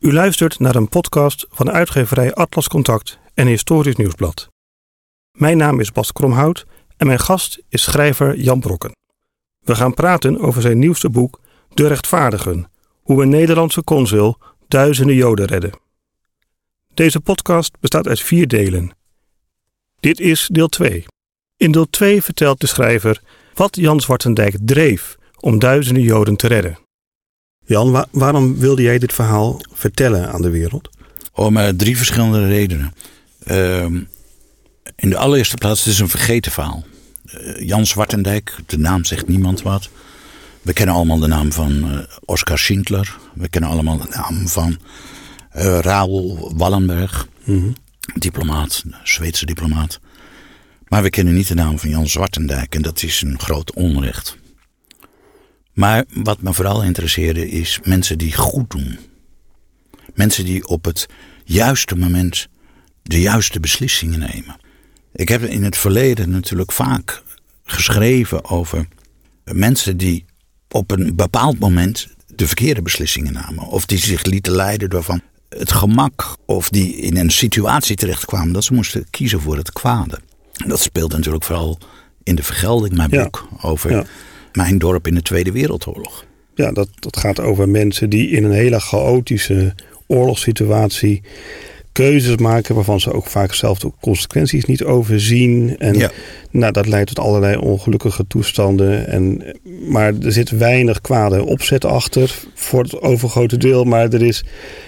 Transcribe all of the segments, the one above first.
U luistert naar een podcast van uitgeverij Atlas Contact en Historisch Nieuwsblad. Mijn naam is Bas Kromhout en mijn gast is schrijver Jan Brokken. We gaan praten over zijn nieuwste boek De Rechtvaardigen: hoe een Nederlandse consul duizenden Joden redde. Deze podcast bestaat uit vier delen. Dit is deel 2. In deel 2 vertelt de schrijver wat Jan Zwartendijk dreef om duizenden Joden te redden. Jan, waarom wilde jij dit verhaal vertellen aan de wereld? Om uh, drie verschillende redenen. Ehm, in de allereerste plaats, het is een vergeten verhaal. Uh, Jan Zwartendijk, de naam zegt niemand wat. We kennen allemaal de naam van uh, Oskar Schindler. We kennen allemaal de naam van Raoul Wallenberg. Mm Diplomaat, Zweedse diplomaat. Maar we kennen niet de naam van Jan Zwartendijk en dat is een groot onrecht. Maar wat me vooral interesseerde is mensen die goed doen. Mensen die op het juiste moment de juiste beslissingen nemen. Ik heb in het verleden natuurlijk vaak geschreven over mensen die op een bepaald moment de verkeerde beslissingen namen. Of die zich lieten leiden door van het gemak. Of die in een situatie terechtkwamen dat ze moesten kiezen voor het kwade. Dat speelt natuurlijk vooral in de vergelding, mijn boek, over ja. Mijn dorp in de Tweede Wereldoorlog. Ja, dat, dat gaat over mensen die in een hele chaotische oorlogssituatie keuzes maken waarvan ze ook vaak zelf de consequenties niet overzien. En ja. nou, dat leidt tot allerlei ongelukkige toestanden. En, maar er zit weinig kwade opzet achter voor het overgrote deel. Maar er is,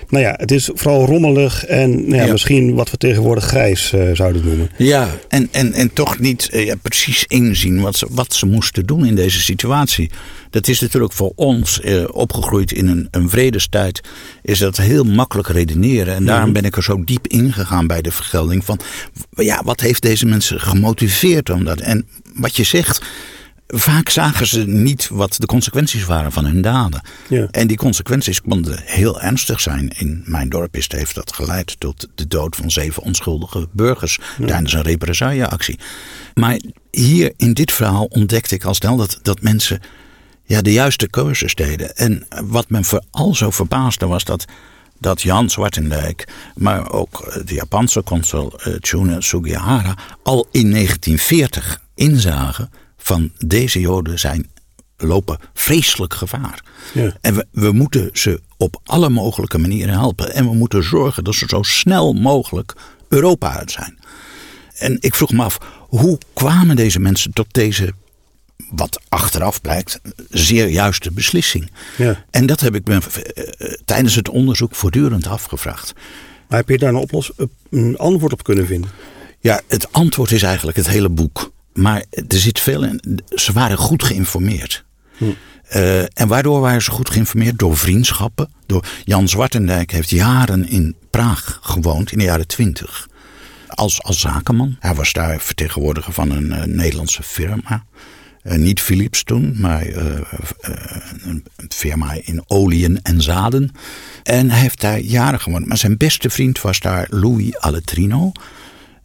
nou ja, het is vooral rommelig en nou ja, ja. misschien wat we tegenwoordig grijs uh, zouden noemen. Ja, en, en, en toch niet uh, precies inzien wat ze, wat ze moesten doen in deze situatie. Dat is natuurlijk voor ons, uh, opgegroeid in een, een vredestijd, is dat heel makkelijk redeneren. En daarom ben ik er zo diep ingegaan bij de vergelding van, ja, wat heeft deze mensen gemotiveerd om dat? En wat je zegt, vaak zagen ze niet wat de consequenties waren van hun daden. Ja. En die consequenties konden heel ernstig zijn. In mijn dorp is, heeft dat geleid tot de dood van zeven onschuldige burgers ja. tijdens een represailleactie. Maar hier in dit verhaal ontdekte ik al snel dat, dat mensen ja, de juiste keuzes deden. En wat me vooral zo verbaasde was dat, dat Jan Zwartendijk, maar ook de Japanse consul uh, Chune Sugihara, al in 1940 inzagen van deze Joden zijn lopen vreselijk gevaar. Ja. En we, we moeten ze op alle mogelijke manieren helpen. En we moeten zorgen dat ze zo snel mogelijk Europa uit zijn. En ik vroeg me af, hoe kwamen deze mensen tot deze wat achteraf blijkt, zeer juiste beslissing. Ja. En dat heb ik me tijdens het onderzoek voortdurend afgevraagd. Maar heb je daar een, oplos een antwoord op kunnen vinden? Ja, het antwoord is eigenlijk het hele boek. Maar er zit veel in. Ze waren goed geïnformeerd. Hm. Uh, en waardoor waren ze goed geïnformeerd? Door vriendschappen. Door Jan Zwartendijk heeft jaren in Praag gewoond, in de jaren twintig. Als, als zakenman. Hij was daar vertegenwoordiger van een uh, Nederlandse firma. Uh, niet Philips toen, maar een firma in oliën en zaden. En hij heeft daar jaren gewoond. Maar zijn beste vriend was daar Louis Aletrino.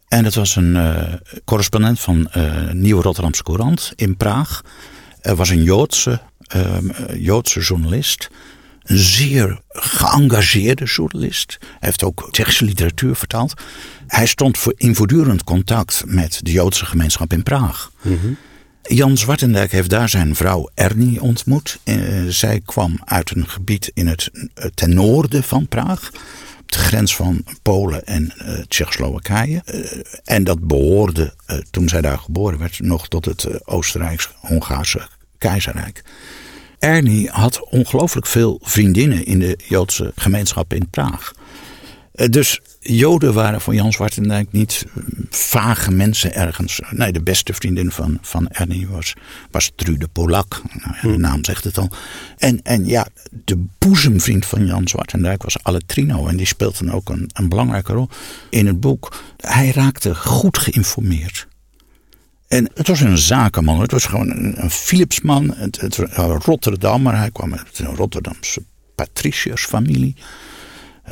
En dat was een uh, correspondent van uh, Nieuwe Rotterdamse Courant in Praag. Er was een Joodse, uh, Joodse journalist. Een zeer geëngageerde journalist. Hij heeft ook Tsjechische literatuur vertaald. Hij stond voor in voortdurend contact met de Joodse gemeenschap in Praag. Mm. Jan Zwartendijk heeft daar zijn vrouw Ernie ontmoet. zij kwam uit een gebied in het, ten noorden van Praag de grens van Polen en uh, Tsjechoslowakije. En dat behoorde, toen zij daar geboren werd, nog tot het Oostenrijks-Hongaarse keizerrijk. Ernie had ongelooflijk veel vriendinnen in de Joodse gemeenschap in Praag. Dus Joden waren voor Jan Zwartendijk niet vage mensen ergens. Nee, de beste vriendin van, van Ernie was, was Trude Polak. Nou, ja, de Hm. naam zegt het al. En, en ja, de boezemvriend van Jan Zwartendijk was Aletrino. En die speelt dan ook een, een belangrijke rol in het boek. Hij raakte goed geïnformeerd. En het was een zakenman. Het was gewoon een, een Philipsman. Het, het, een Rotterdammer. Hij kwam uit een Rotterdamse patriciërsfamilie.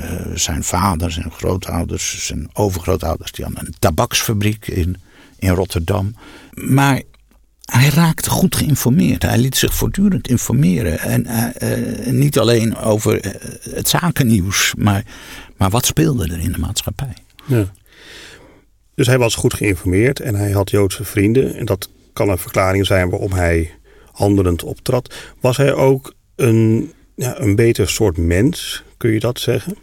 Uh, zijn vader, zijn grootouders, zijn overgrootouders, die hadden een tabaksfabriek in, in Rotterdam. Maar hij raakte goed geïnformeerd. Hij liet zich voortdurend informeren. En uh, niet alleen over het zakennieuws, maar, maar wat speelde er in de maatschappij. Ja. Dus hij was goed geïnformeerd en hij had Joodse vrienden. En dat kan een verklaring zijn waarom hij handelend optrad. Was hij ook een, ja, een beter soort mens, kun je dat zeggen?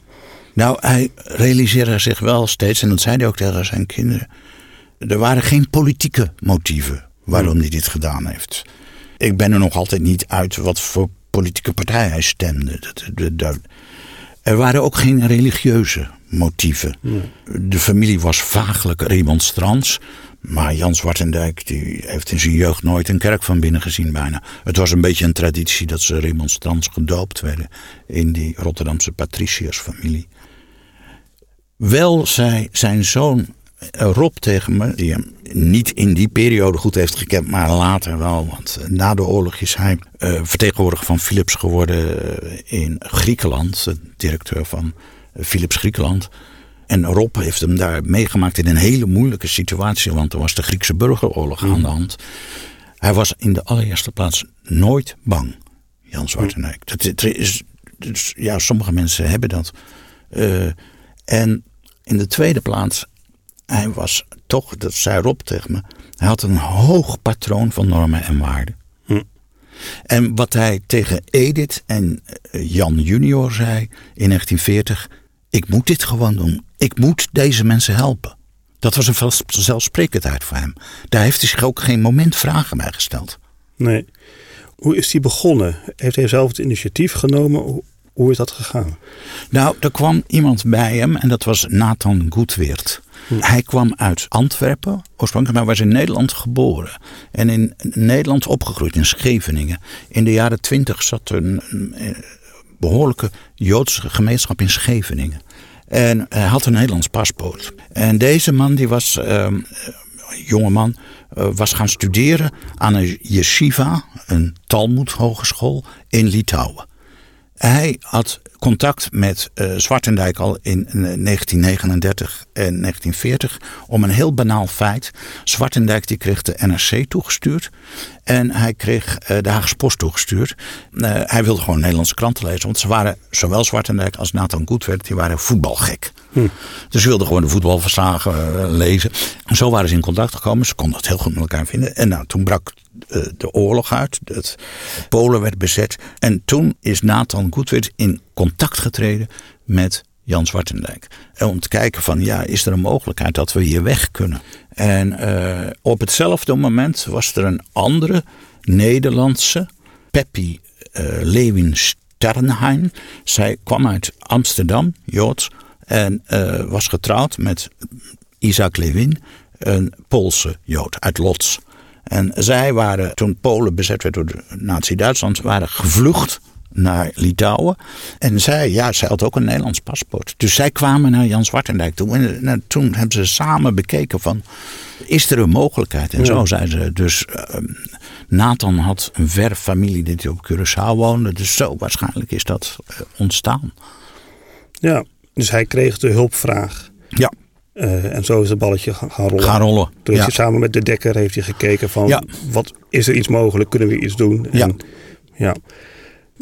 Nou, hij realiseerde zich wel steeds, en dat zei hij ook tegen zijn kinderen. Er waren geen politieke motieven waarom hij dit gedaan heeft. Ik ben er nog altijd niet uit wat voor politieke partij hij stemde. Er waren ook geen religieuze motieven. De familie was vaaglijk remonstrants. Maar Jan Zwartendijk die heeft in zijn jeugd nooit een kerk van binnen gezien bijna. Het was een beetje een traditie dat ze remonstrants gedoopt werden in die Rotterdamse patriciërsfamilie. Wel zei zijn zoon eh, Rob tegen me, die hem niet in die periode goed heeft gekend, maar later wel. Want eh, na de oorlog is hij uh, vertegenwoordiger van Philips geworden in Griekenland, directeur van Philips Griekenland. En Rob heeft hem daar meegemaakt in een hele moeilijke situatie, want er was de Griekse burgeroorlog aan de mm. hand. Hij was in de allereerste plaats nooit bang, Jan Zwartenijk. Dat, is, dus, ja, sommige mensen hebben dat. en in de tweede plaats, hij was toch, dat zei Rob tegen me, hij had een hoog patroon van normen en waarden. Hm. En wat hij tegen Edith en eh, Jan junior zei in 1940, ik moet dit gewoon doen. Ik moet deze mensen helpen. Dat was een zelfsprekendheid voor hem. Daar heeft hij zich ook geen moment vragen bij gesteld. Nee. Hoe is hij begonnen? Heeft hij zelf het initiatief genomen? Hoe is dat gegaan? Nou, er kwam iemand bij hem en dat was Nathan Goedweert. Hm. Hij kwam uit Antwerpen, oorspronkelijk, maar was in Nederland geboren. En in Nederland opgegroeid, in Scheveningen. In de jaren twintig zat er een, behoorlijke Joodse gemeenschap in Scheveningen. En hij had een Nederlands paspoort. En deze man, die was, uh, jonge man, uh, was gaan studeren aan een yeshiva, een Talmud hogeschool in Litouwen. Hij had contact met uh, Zwartendijk al in 1939 en 1940 om een heel banaal feit. Zwartendijk die kreeg de NRC toegestuurd en hij kreeg uh, de Haagse Post toegestuurd. Hij wilde gewoon Nederlandse kranten lezen, want ze waren zowel Zwartendijk als Nathan Goedwert, die waren voetbalgek. Hm. Dus ze wilden gewoon de voetbalverslagen lezen. En zo waren ze in contact gekomen. Ze konden het heel goed met elkaar vinden. En nou, toen brak de oorlog uit. Het Polen werd bezet. En toen is Nathan Goedwert in contact getreden met Jan Zwartendijk. Om te kijken van, ja, is er een mogelijkheid dat we hier weg kunnen? En uh, op hetzelfde moment was er een andere Nederlandse, Peppi uh, Lewin Sternheim. Zij kwam uit Amsterdam, Joods, en was getrouwd met Isaac Lewin, een Poolse Jood uit Lodz. En zij waren, toen Polen bezet werd door Nazi-Duitsland, waren gevlucht naar Litouwen. En zij, ja, zij had ook een Nederlands paspoort. Dus zij kwamen naar Jan Zwartendijk toe. En nou, toen hebben ze samen bekeken van, is er een mogelijkheid? En zo zei ze. Dus uh, Nathan had een verre familie die op Curaçao woonde. Dus zo waarschijnlijk is dat uh, ontstaan. Ja, dus hij kreeg de hulpvraag. Ja. Uh, en zo is het balletje gaan rollen. Gaan rollen. Toen heeft hij samen met de dekker heeft hij gekeken van ja. wat is er iets mogelijk, kunnen we iets doen? En, ja. ja.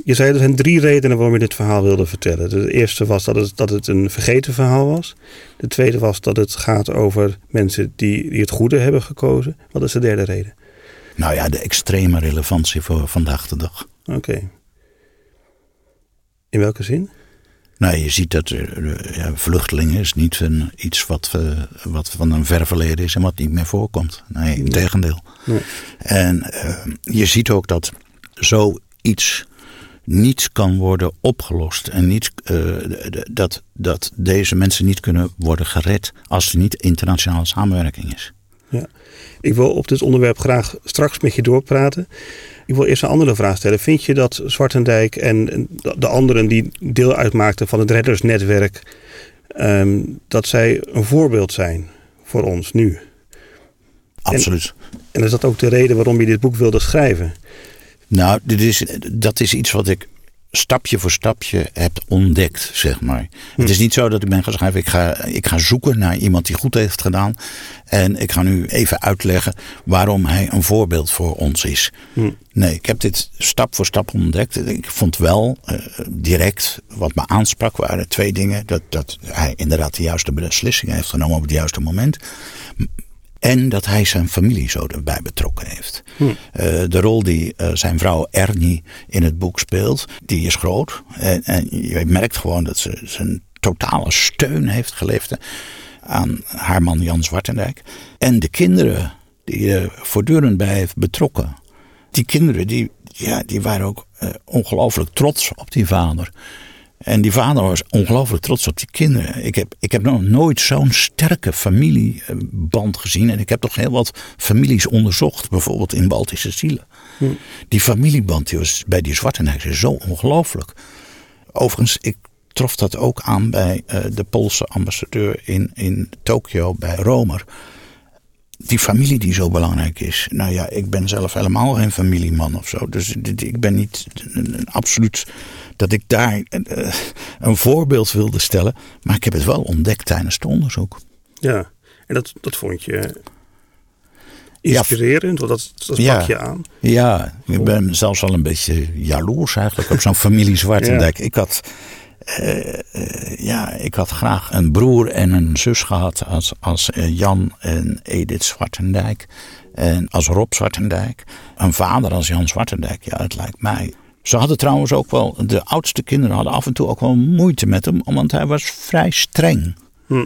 Je zei er zijn drie redenen waarom je dit verhaal wilde vertellen. De eerste was dat het, dat het een vergeten verhaal was. De tweede was dat het gaat over mensen die, die het goede hebben gekozen. Wat is de derde reden? Nou ja, de extreme relevantie voor vandaag de dag. Oké. In welke zin? Nou, je ziet dat uh, ja, vluchtelingen is niet een, iets wat, uh, wat van een ver verleden is en wat niet meer voorkomt. Nee, in tegendeel. Nee. En uh, je ziet ook dat zoiets niet kan worden opgelost. En niet, dat, dat deze mensen niet kunnen worden gered als er niet internationale samenwerking is. Ja. Ik wil op dit onderwerp graag straks met je doorpraten. Ik wil eerst een andere vraag stellen. Vind je dat Zwartendijk en de anderen die deel uitmaakten van het reddersnetwerk, um, dat zij een voorbeeld zijn voor ons nu? Absoluut. En, en is dat ook de reden waarom je dit boek wilde schrijven? Nou, dit is, dat is iets wat ik stapje voor stapje heb ontdekt, zeg maar. Het is niet zo dat ik ben gaan schrijven, ik ga, ik ga zoeken naar iemand die goed heeft gedaan. En ik ga nu even uitleggen waarom hij een voorbeeld voor ons is. Nee, ik heb dit stap voor stap ontdekt. Ik vond wel uh, direct wat me aansprak waren twee dingen. Dat, dat hij inderdaad de juiste beslissingen heeft genomen op het juiste moment. En dat hij zijn familie zo erbij betrokken heeft. Hm. Uh, de rol die uh, zijn vrouw Ernie in het boek speelt, die is groot. En, en je merkt gewoon dat ze zijn totale steun heeft geleverd aan haar man Jan Zwartendijk. En de kinderen die uh, voortdurend bij heeft betrokken. Die kinderen die, ja, die waren ook ongelooflijk trots op die vader. En die vader was ongelooflijk trots op die kinderen. Ik heb, ik heb nog nooit zo'n sterke familieband gezien. En ik heb toch heel wat families onderzocht, bijvoorbeeld in Baltische Zielen. Hm. Die familieband die was bij die Zwartenhuizen zo ongelooflijk. Overigens, ik trof dat ook aan bij uh, de Poolse ambassadeur in, in Tokio, bij Romer. Die familie die zo belangrijk is. Nou ja, ik ben zelf helemaal geen familieman of zo. Dus ik ben niet absoluut dat ik daar uh, een voorbeeld wilde stellen. Maar ik heb het wel ontdekt tijdens het onderzoek. Ja, en dat, dat vond je inspirerend, want dat, dat ja, pak je aan. Ja, ik ben zelfs wel een beetje jaloers eigenlijk op zo'n familie Zwartendijk. Ja. Ik had... Uh, uh, ja, ik had graag een broer en een zus gehad als, als Jan en Edith Zwartendijk. En als Rob Zwartendijk. Een vader als Jan Zwartendijk. Ja, het lijkt mij ze hadden trouwens ook wel, de oudste kinderen hadden af en toe ook wel moeite met hem, want hij was vrij streng. Hm.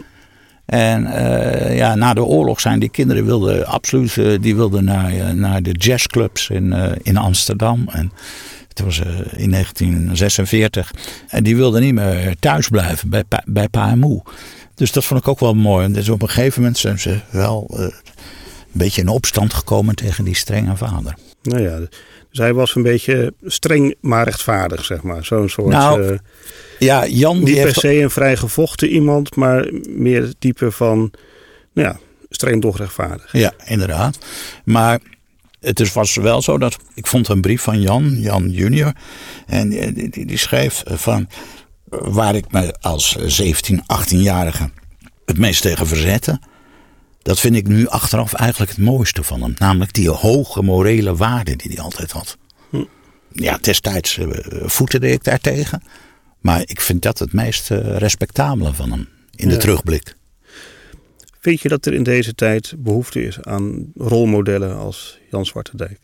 En uh, ja, na de oorlog zijn die kinderen wilden absoluut, uh, die wilden naar, uh, naar de jazzclubs in, in Amsterdam. En het was in 1946. En die wilden niet meer thuis blijven bij, bij pa en moe. Dus dat vond ik ook wel mooi. En dus op een gegeven moment zijn ze wel een beetje in opstand gekomen tegen die strenge vader. Nou ja, zij was een beetje streng maar rechtvaardig, zeg maar. Zo'n soort. Nou, uh, ja, Jan niet per se een vrij gevochten iemand, maar meer het type van, nou ja, streng toch rechtvaardig. Ja, inderdaad. Maar het is, was wel zo dat ik vond een brief van Jan, Jan junior, en die, die, die schreef van waar ik me als 17, 18-jarige het meest tegen verzette dat vind ik nu achteraf eigenlijk het mooiste van hem. Namelijk die hoge morele waarde die hij altijd had. Hm. Ja, destijds uh, voeterde ik daartegen. Maar ik vind dat het meest uh, respectabele van hem in de terugblik. Vind je dat er in deze tijd behoefte is aan rolmodellen als Jan Zwartendijk?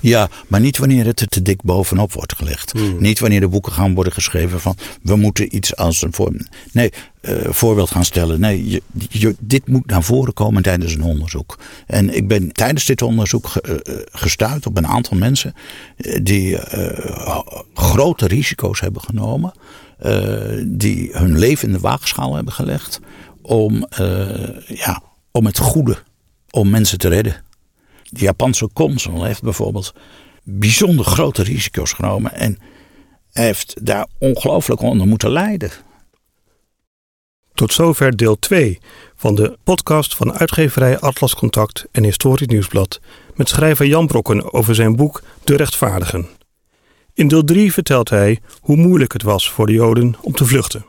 Ja, maar niet wanneer het er te dik bovenop wordt gelegd. Hmm. Niet wanneer de boeken gaan worden geschreven van we moeten iets als een voorbeeld. Nee, uh, voorbeeld gaan stellen. Nee, je, je, dit moet naar voren komen tijdens een onderzoek. En ik ben tijdens dit onderzoek ge, uh, gestuurd op een aantal mensen die uh, grote risico's hebben genomen. die hun leven in de waagschaal hebben gelegd om, ja, om het goede, om mensen te redden de Japanse consul heeft bijvoorbeeld bijzonder grote risico's genomen en heeft daar ongelooflijk onder moeten lijden. Tot zover deel 2 van de podcast van uitgeverij Atlas Contact en Historisch Nieuwsblad met schrijver Jan Brokken over zijn boek De Rechtvaardigen. In deel 3 vertelt hij hoe moeilijk het was voor de Joden om te vluchten.